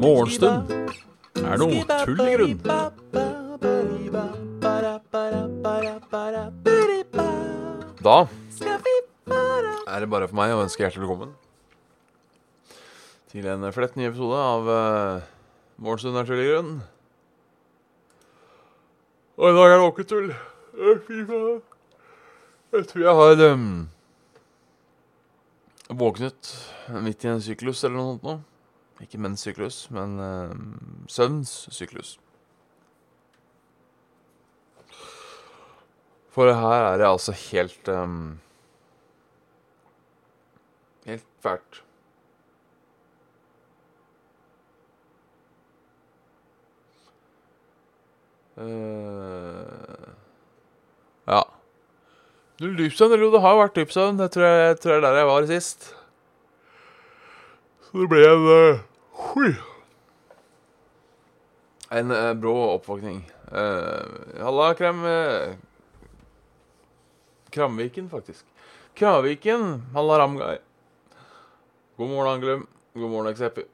Morgenstund er noe tull i grunn. Da er det bare for meg å ønske hjertelig velkommen til en flett ny episode av uh, Morgenstund er tull i grunn. Og i dag er det åket tull. Øh, Fy faen. Jeg tror jeg har um, våknet midt i en syklus eller noe sånt nå. Ikke menssyklus, men um, søvnssyklus. For her er det altså helt um, Helt fælt. Null dypsøvn, eller jo, det har vært dypsøvn. Jeg tror det er der jeg var sist. Så det ble en uh. En uh, brå oppvåkning. Uh, halla, Krem... Uh, Kramviken, faktisk. Kraviken. halla, Ramguy. God morgen, Anglum. God morgen, Ekseppi.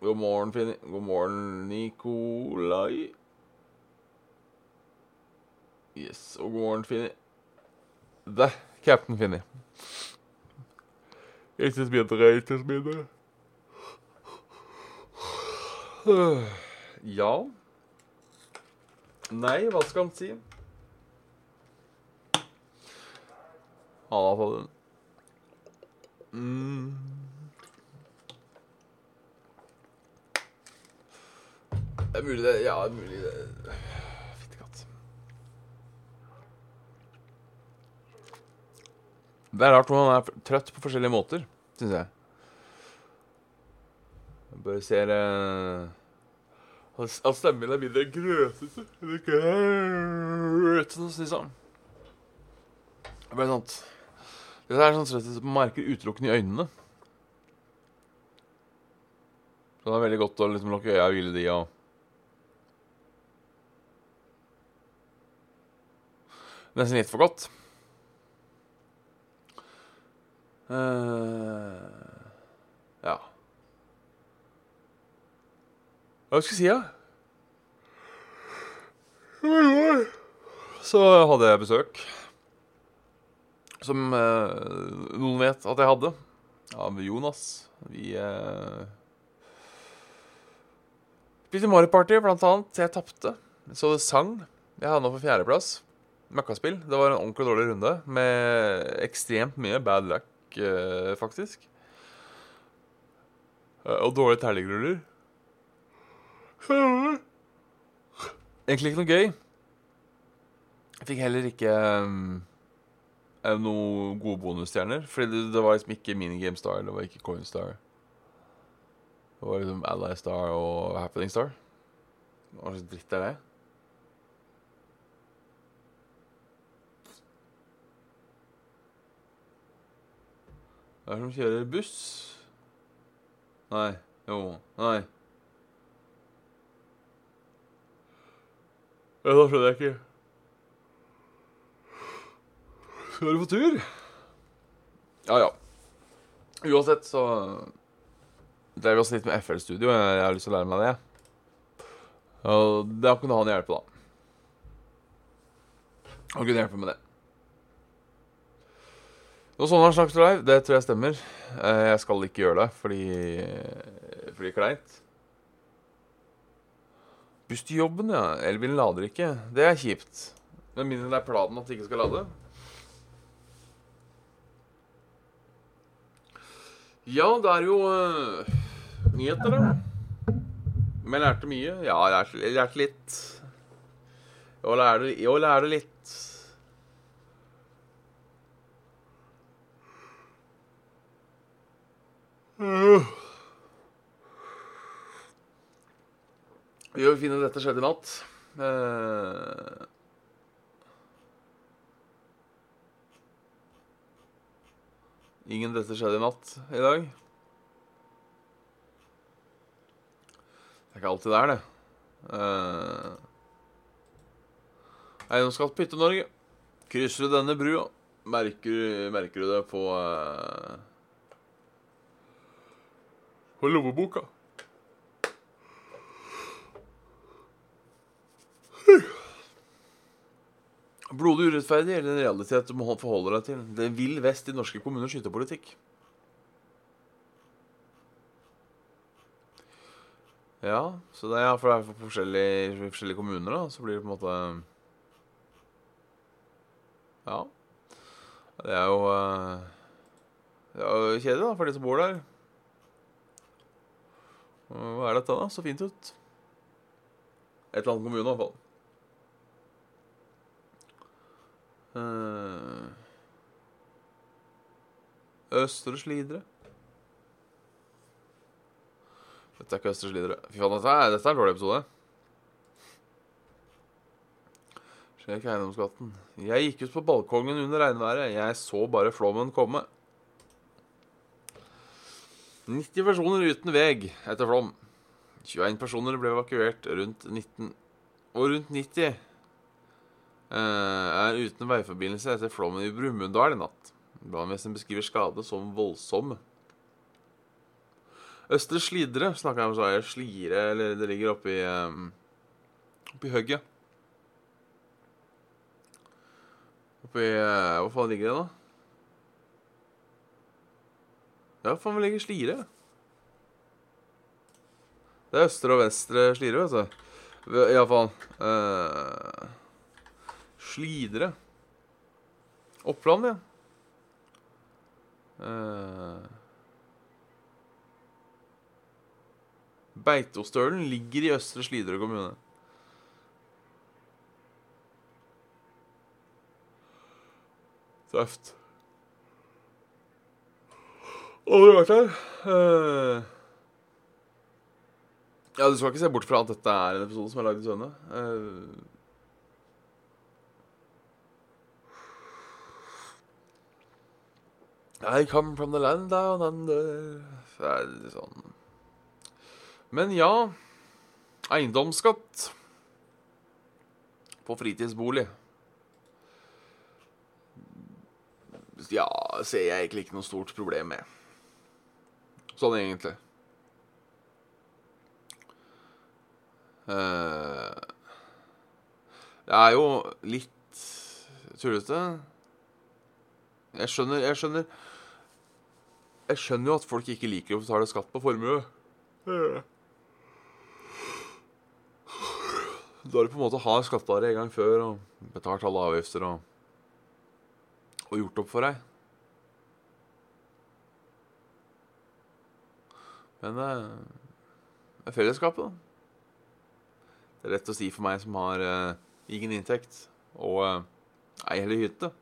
God morgen, Finni. God morgen, Nikolai. Yes, og god morgen, Finni. Der, Captain Finni. Ikke mindre, ikke mindre. Ja Nei, hva skal han si? Han har fått en mm. Det er mulig det Ja, det er mulig det Det er rart hvordan han er trøtt på forskjellige måter, syns jeg. Jeg bare ser uh, At stemmen er mindre grøtete, liksom. Det ble sånt Det er sånn trøtthet som merker utelukkende i øynene. Så det er veldig godt å liksom lukke øya og hvile de og Nesten litt for godt. Uh, ja Hva skal jeg si, da? Så hadde jeg besøk. Som uh, noen vet at jeg hadde. Av Jonas. Vi uh, spiste Mario Party, blant annet. Jeg tapte. Så det sang. Jeg havna på fjerdeplass. Møkkaspill. Det var en ordentlig dårlig runde med ekstremt mye bad luck, uh, faktisk. og dårlige terligruller. Egentlig ikke noe gøy. Jeg fikk heller ikke um, noen gode bonusstjerner. Fordi det, det, var liksom ikke Minigame Star, det var ikke Coin Star. Det var liksom Ally Star og Happening Star. Hva slags dritt er det? Hva er det som kjører buss? Nei. Jo. Nei. Ja, da skjønner jeg ikke. Skal du på tur? Ja, ja. Uansett så drev vi oss litt med FL-studio. Jeg har lyst til å lære meg det. Og da kunne han hjelpe, da. Han kunne hjelpe med det. Noe sånt har snakket live, det tror jeg stemmer. Jeg skal ikke gjøre det fordi fordi kleint. Buss til jobben, ja. Elbilen lader ikke. Det er kjipt. Med mindre det er planen at det ikke skal lade. Ja, det er jo uh, nyheter, da. Men jeg lærte mye. Ja, jeg lærte, jeg lærte litt. Lærte, jeg lærte litt. Vi gjør fine dette skjedde i natt. Uh. Ingen dette skjedde i natt i dag. Det er ikke alltid det er, det. Uh, Eiendomsskatt på Hytte-Norge. Krysser du denne brua, Merker, merker du det på uh, På lommeboka? Blodig urettferdig eller en realitet du må forholde deg til? Det er vill vest i norske kommuners skytepolitikk. Ja, så det er, for det er for forskjellige, forskjellige kommuner, da, så blir det på en måte Ja. Det er jo eh, Det jo kjedelig, da, for de som bor der. Hva er dette, da? Så fint ut. Et eller annet kommune, i hvert fall. Uh, Østre Slidre. Dette er ikke Østre Slidre. Fy faen, dette er, dette er en dårlig episode. Sjekk eiendomsskatten. Jeg gikk ut på balkongen under regnværet. Jeg så bare flommen komme. 90 personer uten veg etter flom. 21 personer ble evakuert rundt 19 Og rundt 90 Eh, er uten veiforbindelse etter flommen i Brumunddal i natt. Brannvesenet beskriver skade som voldsom. Østre Slidre snakker jeg om, så er Slire Eller det ligger oppi um, Oppi hugget. Oppi uh, Hvor faen ligger det, da? Ja, faen, hvor ligger Slire? Det er østre og vestre Slire, vet du. Iallfall. Uh, Slidre. Oppland, ja. Uh, Beitostølen ligger i Østre Slidre kommune. Tøft. Aldri vært her. Uh, ja, du skal ikke se bort fra at dette er en episode som er lagd i søvne. Uh, I come from the land down under Det sånn Men ja Eiendomsskatt på fritidsbolig. Ja, ser jeg egentlig ikke noe stort problem med. Sånn egentlig. Jeg er jo litt tullete. Jeg skjønner, jeg skjønner jeg skjønner jo at folk ikke liker å betale skatt på formue. Da du på en måte har skatta deg en gang før og betalt alle avgifter og, og gjort opp for deg. Men det er fellesskapet, da. Det er lett å si for meg som har uh, ingen inntekt og uh, ei heller hytte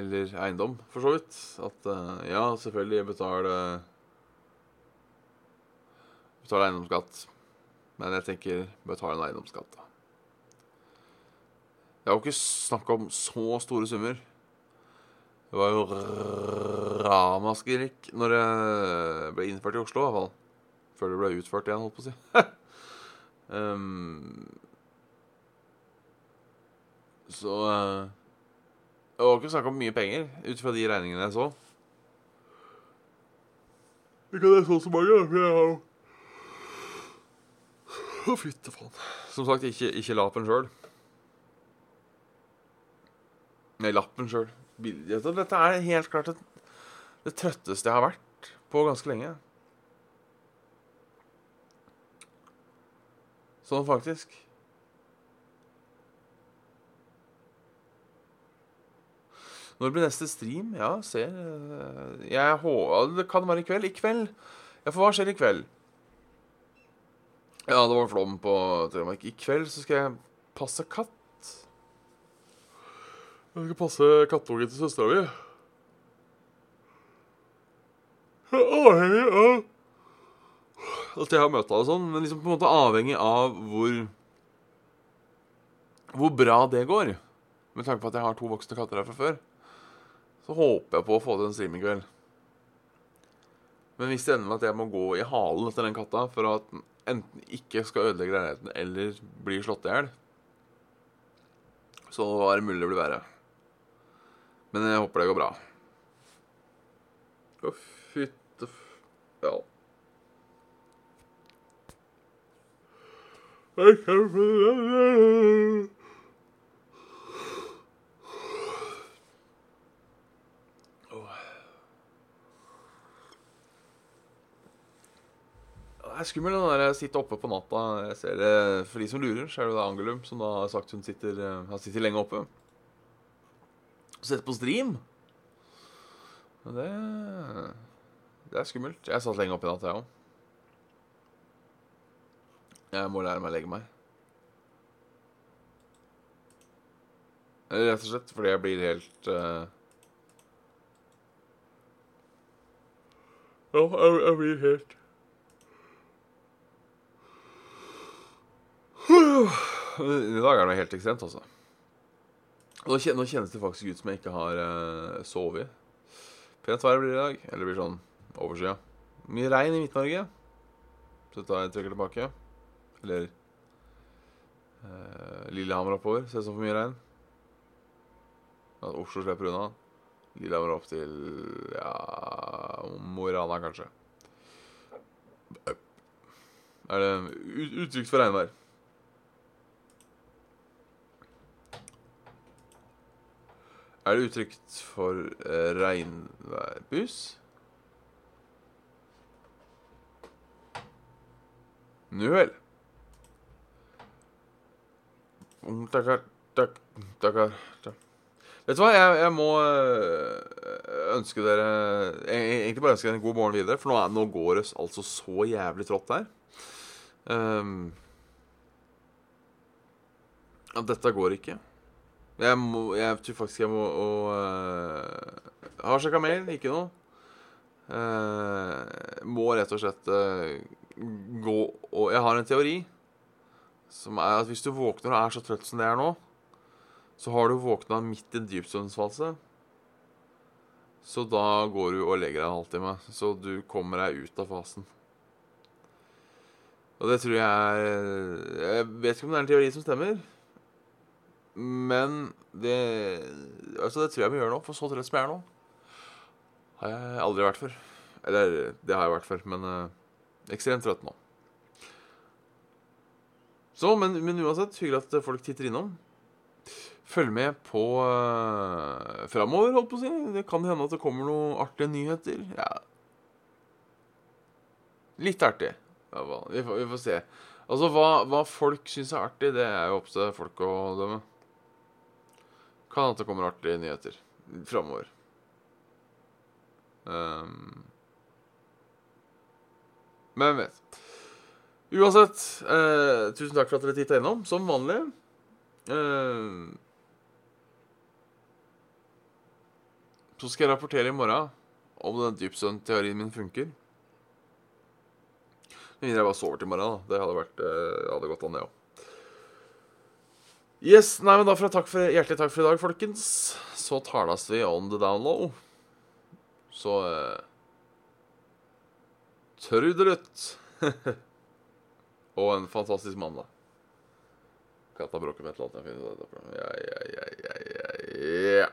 eller eiendom, for så vidt. At ja, selvfølgelig jeg betaler Betaler eiendomsskatt. Men jeg tenker betale en eiendomsskatt, da. Det er jo ikke snakk om så store summer. Det var jo ramaskrik når det ble innført i Oslo, i hvert fall. Før det ble utført igjen, holdt på å si. um, så uh, det var ikke snakk om mye penger, ut fra de regningene jeg så. Ikke at jeg så så mange, for jeg har jo Å, fytte faen. Som sagt, ikke, ikke lappen sjøl. Nei, lappen sjøl. Dette er helt klart det, det trøtteste jeg har vært på ganske lenge. Sånn faktisk. Når blir neste stream? Ja, se Jeg håper Det kan være i kveld. I kveld Ja, for hva skjer i kveld? Ja, det var flom på Telemark. I kveld så skal jeg passe katt. Jeg skal passe kattungen til søstera mi. Avhengig av at jeg har møtt henne og sånn, men liksom på en måte avhengig av hvor Hvor bra det går. Med tanke på at jeg har to voksne katter her fra før så håper jeg på å få til en stream i kveld. Men hvis det ender med at jeg må gå i halen etter den katta for at den enten ikke skal ødelegge leiligheten eller bli slått i hjel, Så er det mulig det blir verre? Men jeg håper det går bra. Å, fytte. Ja. Jeg kan Det er skummelt den der sitte oppe på natta. Jeg ser det, For de som lurer, så er det da Angelum som da har sagt hun sitter, eh, har sittet lenge oppe. Og sett på stream. Men det Det er skummelt. Jeg satt lenge oppe i natt, jeg òg. Jeg må lære meg å legge meg. Rett og slett fordi jeg blir helt uh... Ja, jeg, jeg blir helt I dag er det helt ekstremt, altså. Nå, kjennes det faktisk ut som jeg ikke har uh, sovet. Pent vær blir det i dag. Eller det blir sånn overskya. Mye regn i Midt-Norge. Så da jeg trekker tilbake. Eller uh, Lillehammer oppover. Ser ut som for mye regn. At Oslo slipper unna. Lillehammer opp til ja Mo i Rana, kanskje. Er det utrygt for regnvær? Er det utrygt for uh, regnværbuss? Nu vel. Takk. Vet du hva, jeg, jeg, må eh, ønske dere Egentlig bare ønske dere en god morgen videre, for nå, er, nå går det altså så jævlig trått der. Um, dette går ikke. Jeg, må, jeg tror faktisk jeg må og, uh, Har sjekka mailen, ikke noe. Uh, må rett og slett uh, gå Og jeg har en teori som er at hvis du våkner og er så trøtt som det er nå, så har du våkna midt i en dypsøvnsfase. Så da går du og legger deg en halvtime, så du kommer deg ut av fasen. Og det tror jeg er Jeg vet ikke om det er en teori som stemmer. Men det Altså, det tror jeg vi gjør nå. For så trøtt som jeg er nå, har jeg aldri vært før. Eller det har jeg vært før, men eh, ekstremt trøtt nå. Så, men, men, uansett, hyggelig at folk titter innom. Følg med på eh, framover, holdt på å si. Det kan hende at det kommer noen artige nyheter. Ja. Litt artig. Ja, vi, får, vi får se. Altså, hva, hva folk syns er artig, det er jo opp til folk å dømme. Kan at det kommer artige nyheter framover. Um, men vet. Uansett, eh, tusen takk for at dere titta innom, som vanlig. Eh, så skal jeg rapportere i morgen om den dypsøvn-teorien min funker. Med mindre jeg bare sover til i morgen. da Det hadde, vært, eh, hadde gått an, det òg. Yes, nei, men da jeg takk for, Hjertelig takk for i dag, folkens. Så tales vi on the down low. Så eh, Trudelutt. Og en fantastisk mandag. Katta bråker med et eller annet. Ja, ja, ja, ja, ja, ja.